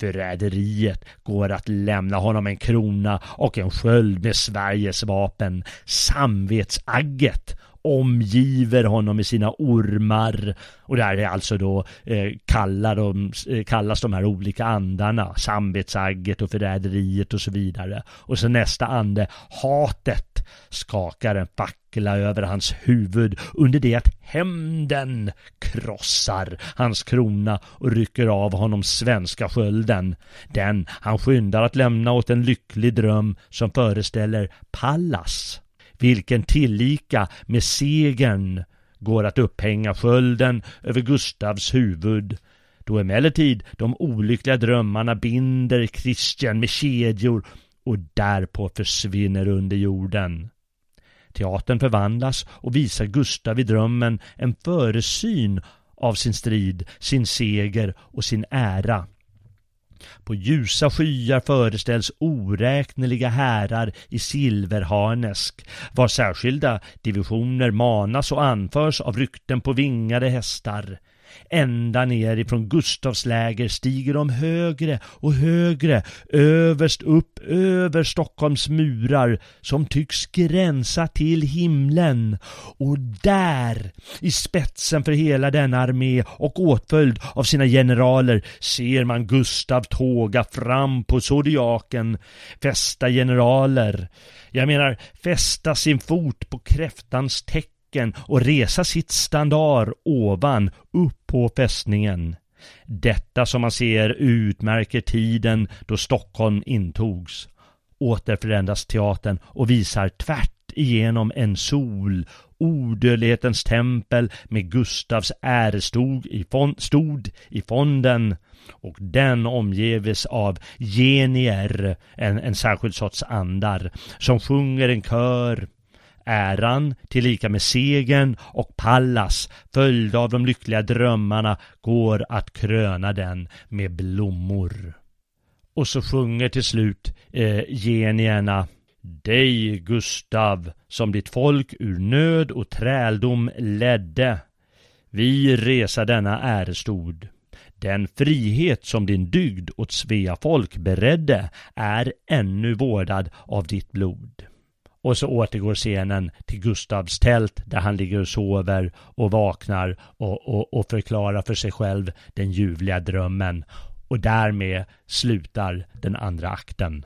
Förräderiet går att lämna honom en krona och en sköld med Sveriges vapen. Samvetsagget omgiver honom med sina ormar och där är alltså då eh, kallar de, eh, kallas de här olika andarna, samvetsagget och förräderiet och så vidare. Och så nästa ande, hatet, skakar en fackla över hans huvud under det att hämnden krossar hans krona och rycker av honom svenska skölden. Den han skyndar att lämna åt en lycklig dröm som föreställer Pallas vilken tillika med segern går att upphänga skölden över Gustavs huvud, då emellertid de olyckliga drömmarna binder Kristian med kedjor och därpå försvinner under jorden. Teatern förvandlas och visar Gustav i drömmen en föresyn av sin strid, sin seger och sin ära. På ljusa skyar föreställs oräkneliga härar i silverharnesk, var särskilda divisioner manas och anförs av rykten på vingade hästar. Ända ner ifrån Gustavs läger stiger de högre och högre, överst upp över Stockholms murar som tycks gränsa till himlen. Och där, i spetsen för hela denna armé och åtföljd av sina generaler, ser man Gustav tåga fram på zodiaken, fästa generaler. Jag menar fästa sin fot på kräftans tecken och resa sitt standard ovan upp på fästningen. Detta som man ser utmärker tiden då Stockholm intogs. Åter förändras teatern och visar tvärt igenom en sol, odödlighetens tempel med Gustavs ärestod i, fond, stod i fonden och den omgives av genier, en, en särskild sorts andar, som sjunger en kör äran tillika med segern och Pallas följda av de lyckliga drömmarna går att kröna den med blommor. Och så sjunger till slut eh, genierna dig, Gustav, som ditt folk ur nöd och träldom ledde. Vi resa denna ärestod. Den frihet som din dygd åt Svea folk beredde är ännu vårdad av ditt blod. Och så återgår scenen till Gustavs tält där han ligger och sover och vaknar och, och, och förklarar för sig själv den ljuvliga drömmen. Och därmed slutar den andra akten.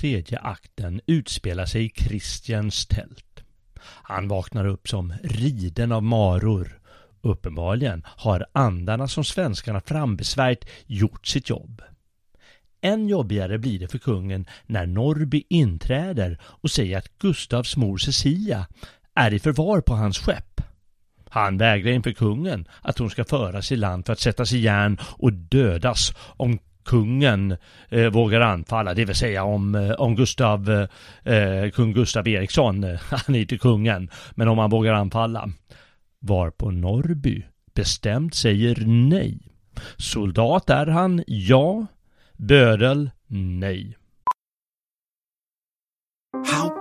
Tredje akten utspelar sig i Christians tält. Han vaknar upp som riden av maror. Uppenbarligen har andarna som svenskarna frambesvärjt gjort sitt jobb. Än jobbigare blir det för kungen när Norby inträder och säger att Gustavs mor Cecilia är i förvar på hans skepp. Han vägrar inför kungen att hon ska föras i land för att sättas i järn och dödas om kungen eh, vågar anfalla, det vill säga om, eh, om Gustav, eh, eh, kung Gustav Eriksson, eh, han är inte kungen, men om han vågar anfalla. Varpå Norrby bestämt säger nej. Soldat är han, ja. Bödel, nej.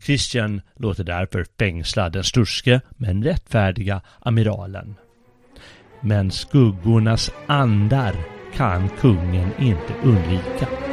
Christian låter därför fängsla den sturske men rättfärdiga amiralen. Men skuggornas andar kan kungen inte undvika.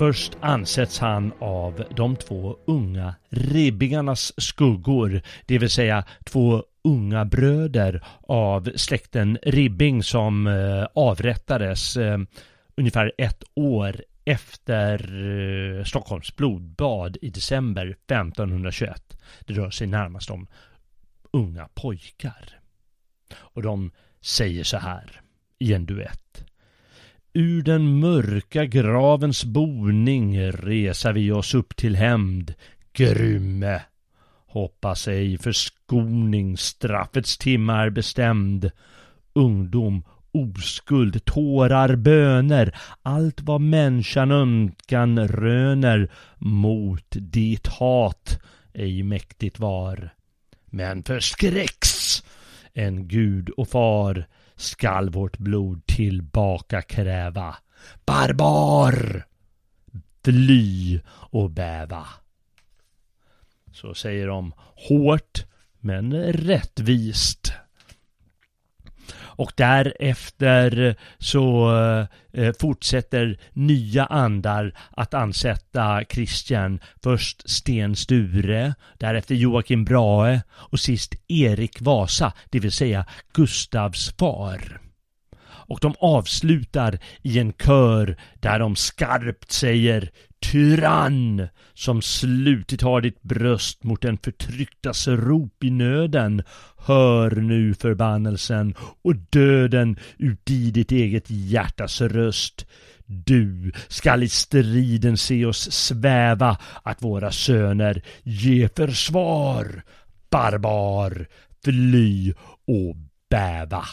Först ansätts han av de två unga ribbingarnas skuggor, det vill säga två unga bröder av släkten Ribbing som eh, avrättades eh, ungefär ett år efter eh, Stockholms blodbad i december 1521. Det rör sig närmast om unga pojkar. Och de säger så här i en duett. Ur den mörka gravens boning resa vi oss upp till hämnd, grymme. Hoppas ej förskoning, straffets timme är bestämd. Ungdom oskuld, tårar, böner, allt vad människan önskan röner mot ditt hat ej mäktigt var. Men förskräcks en gud och far skall vårt blod tillbaka kräva. Barbar! Fly och bäva. Så säger de hårt men rättvist. Och därefter så eh, eh, fortsätter nya andar att ansätta Christian. Först Sten Sture, därefter Joakim Brahe och sist Erik Vasa, det vill säga Gustavs far och de avslutar i en kör där de skarpt säger Tyrann som slutit har ditt bröst mot den förtrycktas rop i nöden. Hör nu förbannelsen och döden uti ditt eget hjärtas röst. Du skall i striden se oss sväva att våra söner ge försvar. Barbar, fly och bäva.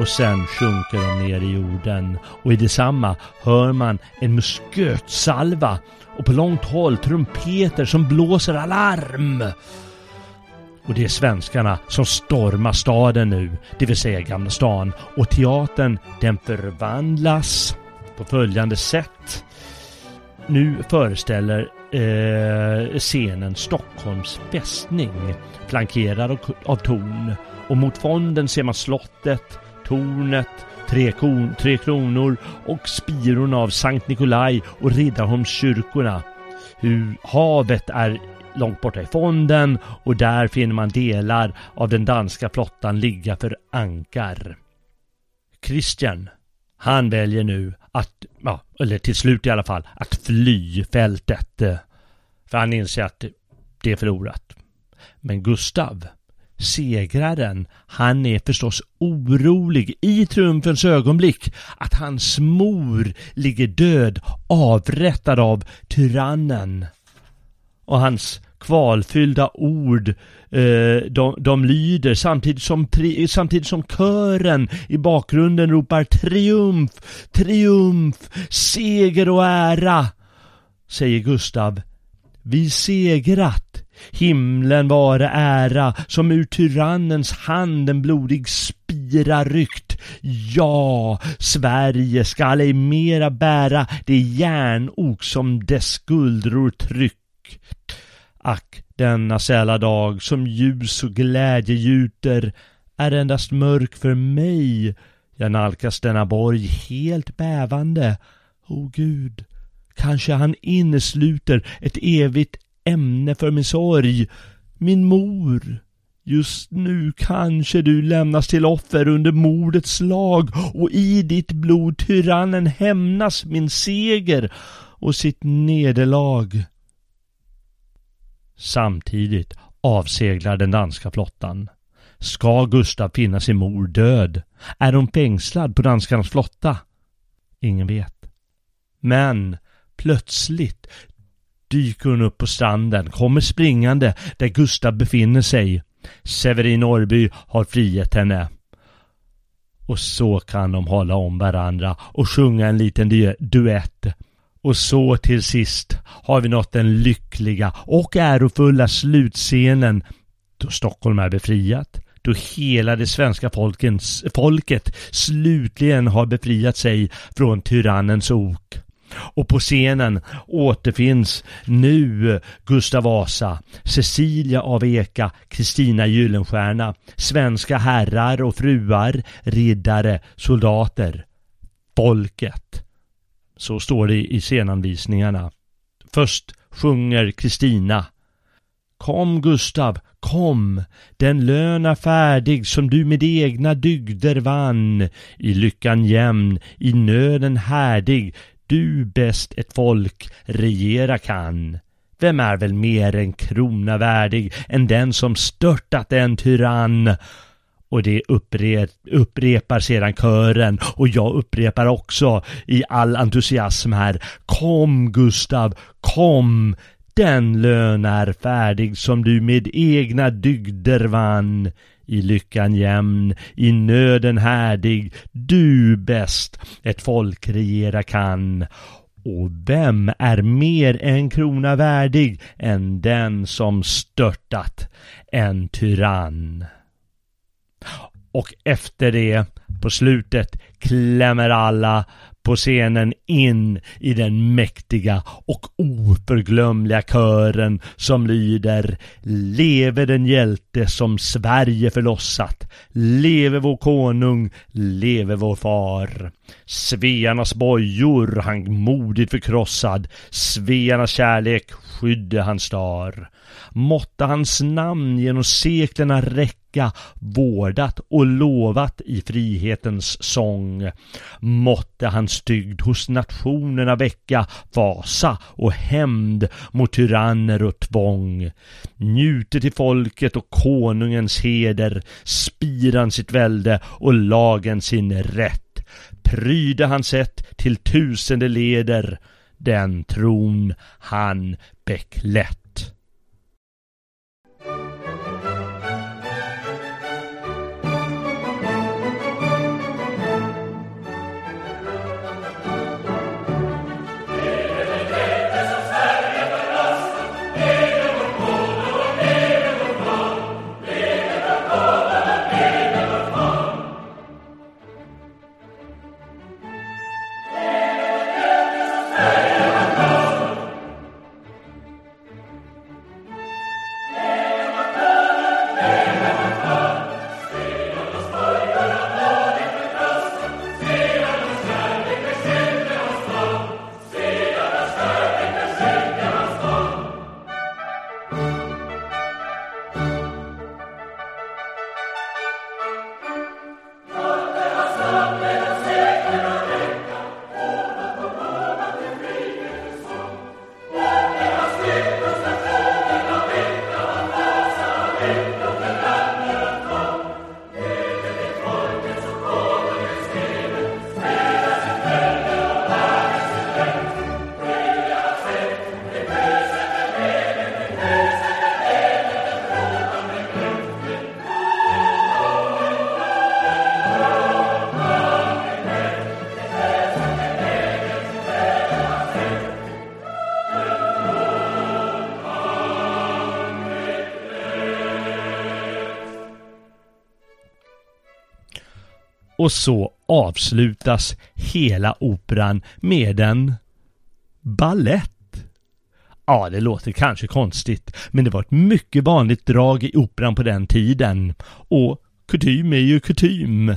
Och sen sjunker de ner i jorden och i detsamma hör man en muskötsalva och på långt håll trumpeter som blåser alarm. Och det är svenskarna som stormar staden nu, det vill säga Gamla stan. Och teatern den förvandlas på följande sätt. Nu föreställer eh, scenen Stockholms fästning flankerad av torn. Och mot fonden ser man slottet tornet, tre, kon, tre kronor och spirorna av Sankt Nikolaj och Riddarholmskyrkorna. Hur havet är långt borta i fonden och där finner man delar av den danska flottan ligga för ankar. Christian, han väljer nu att, ja, eller till slut i alla fall, att fly fältet. För han inser att det är förlorat. Men Gustav, segraren, han är förstås orolig i triumfens ögonblick att hans mor ligger död avrättad av tyrannen. Och hans kvalfyllda ord eh, de, de lyder samtidigt som, tri, samtidigt som kören i bakgrunden ropar triumf, triumf, seger och ära, säger Gustav. Vi segrat, Himlen vare ära, som ur tyrannens hand en blodig spira ryckt. Ja, Sverige skall ej mera bära det järnok som dess skuldror tryck. Ack, denna sälla dag som ljus och glädje gjuter är endast mörk för mig. Jag nalkas denna borg helt bävande. O Gud, kanske han innesluter ett evigt ämne för min sorg. Min mor. Just nu kanske du lämnas till offer under mordets lag och i ditt blod tyrannen hämnas min seger och sitt nederlag. Samtidigt avseglar den danska flottan. Ska Gustav finna sin mor död? Är hon fängslad på danskarnas flotta? Ingen vet. Men plötsligt dyker hon upp på stranden, kommer springande där Gustav befinner sig. Severin Norrby har friat henne. Och så kan de hålla om varandra och sjunga en liten duett. Och så till sist har vi nått den lyckliga och ärofulla slutscenen då Stockholm är befriat. Då hela det svenska folkens, folket slutligen har befriat sig från tyrannens ok. Och på scenen återfinns nu Gustav Vasa, Cecilia av Eka, Kristina Gyllenstierna, svenska herrar och fruar, riddare, soldater. Folket. Så står det i scenanvisningarna. Först sjunger Kristina Kom Gustav, kom, den lön är färdig som du med egna dygder vann. I lyckan jämn, i nöden härdig, du bäst ett folk regera kan. Vem är väl mer en krona värdig än den som störtat en tyrann? Och det uppre upprepar sedan kören och jag upprepar också i all entusiasm här. Kom Gustav, kom! Den lön är färdig som du med egna dygder vann. I lyckan jämn, i nöden härdig, du bäst ett folk regera kan. Och vem är mer en krona värdig än den som störtat en tyrann? Och efter det, på slutet, klämmer alla på scenen in i den mäktiga och oförglömliga kören som lyder Leve den hjälte som Sverige förlossat. Leve vår konung, leve vår far. Svearnas bojor han modigt förkrossad, Svearnas kärlek skydde hans star. Måtte hans namn genom seklerna räcka, vårdat och lovat i frihetens sång. Måtte hans dygd hos nationerna väcka fasa och hämnd mot tyranner och tvång. Njuter till folket och konungens heder, spiran sitt välde och lagen sin rätt. Pryde han sett till tusende leder, den tron han beklätt. Och så avslutas hela operan med en ballett. Ja, det låter kanske konstigt, men det var ett mycket vanligt drag i operan på den tiden. Och kutym är ju kutym.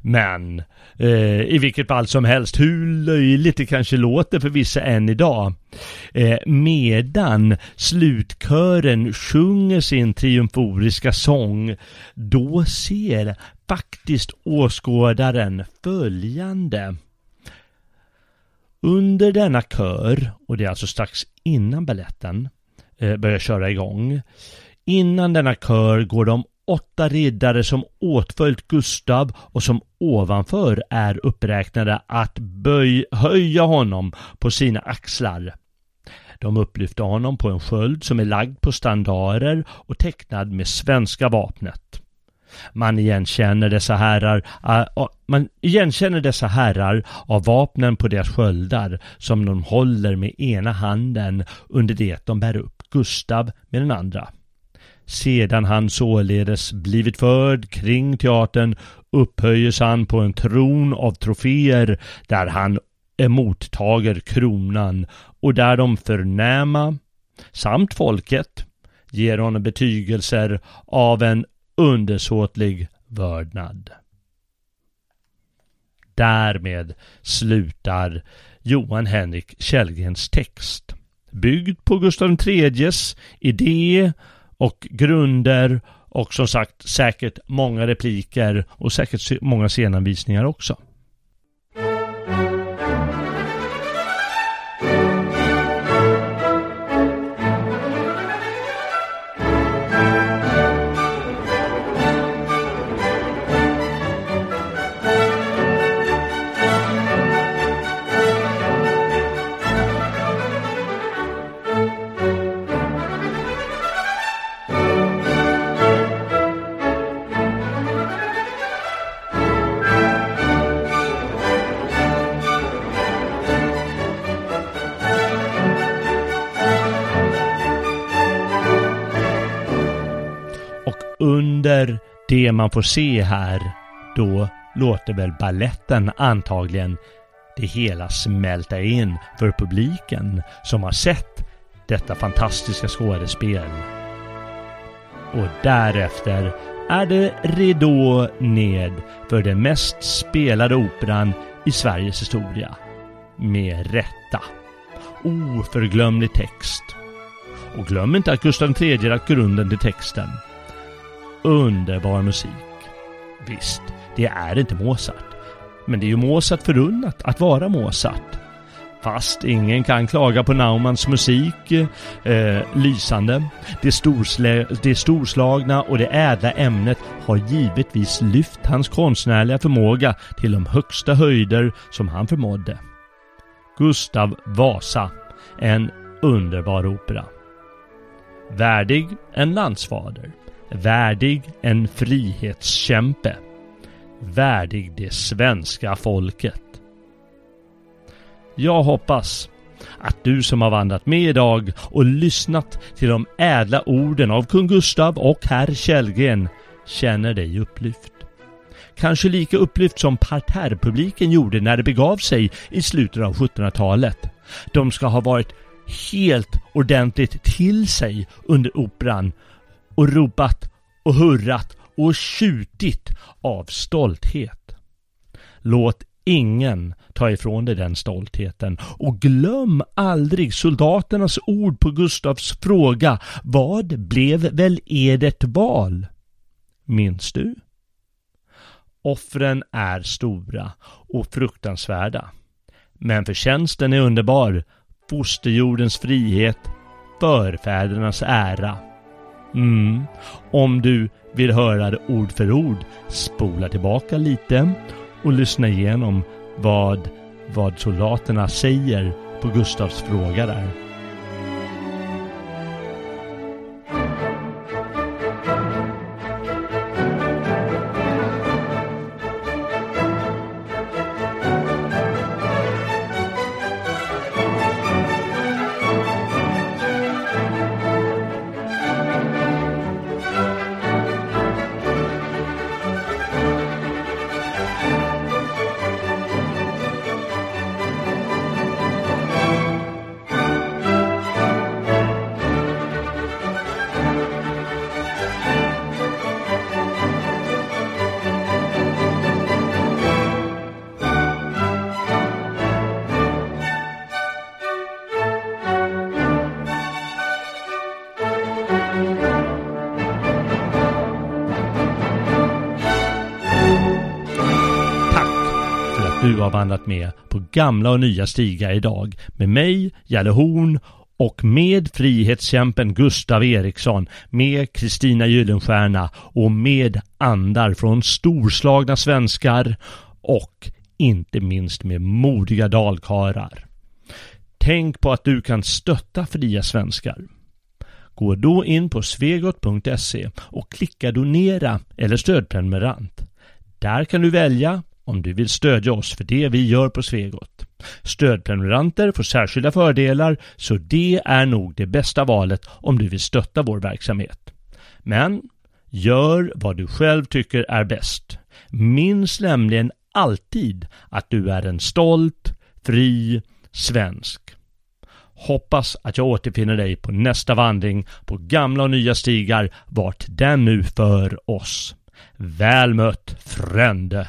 Men eh, i vilket fall som helst, hur löjligt det kanske låter för vissa än idag. Eh, medan slutkören sjunger sin triumforiska sång, då ser faktiskt åskådaren följande. Under denna kör, och det är alltså strax innan balletten eh, börjar köra igång, innan denna kör går de åtta riddare som åtföljt Gustav och som ovanför är uppräknade att böj, höja honom på sina axlar. De upplyfter honom på en sköld som är lagd på standarer och tecknad med svenska vapnet. Man igenkänner dessa herrar, ah, ah, man igenkänner dessa herrar av vapnen på deras sköldar som de håller med ena handen under det de bär upp Gustav med den andra. Sedan han således blivit förd kring teatern upphöjes han på en tron av troféer där han emottager kronan och där de förnäma samt folket ger honom betygelser av en undersåtlig vördnad. Därmed slutar Johan Henrik Källgrens text. Byggd på Gustav IIIs idé och grunder och som sagt säkert många repliker och säkert många scenanvisningar också. Det man får se här, då låter väl balletten antagligen det hela smälta in för publiken som har sett detta fantastiska skådespel. Och därefter är det ridå ned för den mest spelade operan i Sveriges historia. Med rätta. Oförglömlig text. Och glöm inte att Gustav III lagt grunden till texten. Underbar musik. Visst, det är inte Mozart. Men det är ju Mozart förunnat att vara Mozart. Fast ingen kan klaga på Naumanns musik. Eh, lysande. Det, storslä, det storslagna och det ädla ämnet har givetvis lyft hans konstnärliga förmåga till de högsta höjder som han förmådde. Gustav Vasa. En underbar opera. Värdig en landsfader. Värdig en frihetskämpe. Värdig det svenska folket. Jag hoppas att du som har vandrat med idag och lyssnat till de ädla orden av kung Gustav och herr Källgren känner dig upplyft. Kanske lika upplyft som parterrpubliken gjorde när det begav sig i slutet av 1700-talet. De ska ha varit helt ordentligt till sig under operan och ropat och hurrat och tjutit av stolthet. Låt ingen ta ifrån dig den stoltheten och glöm aldrig soldaternas ord på Gustavs fråga Vad blev väl edert val? Minns du? Offren är stora och fruktansvärda. Men förtjänsten är underbar. Fosterjordens frihet, förfädernas ära. Mm. Om du vill höra det ord för ord, spola tillbaka lite och lyssna igenom vad, vad soldaterna säger på Gustavs fråga där. Du har vandrat med på gamla och nya stigar idag med mig, Jalle Horn och med frihetskämpen Gustav Eriksson, med Kristina Gyllenstierna och med andar från storslagna svenskar och inte minst med modiga dalkarar. Tänk på att du kan stötta fria svenskar. Gå då in på svegot.se och klicka donera eller stödprenumerant. Där kan du välja om du vill stödja oss för det vi gör på Svegot. Stödprenumeranter får särskilda fördelar så det är nog det bästa valet om du vill stötta vår verksamhet. Men gör vad du själv tycker är bäst. Minns nämligen alltid att du är en stolt, fri svensk. Hoppas att jag återfinner dig på nästa vandring på gamla och nya stigar vart den nu för oss. Väl mött frände!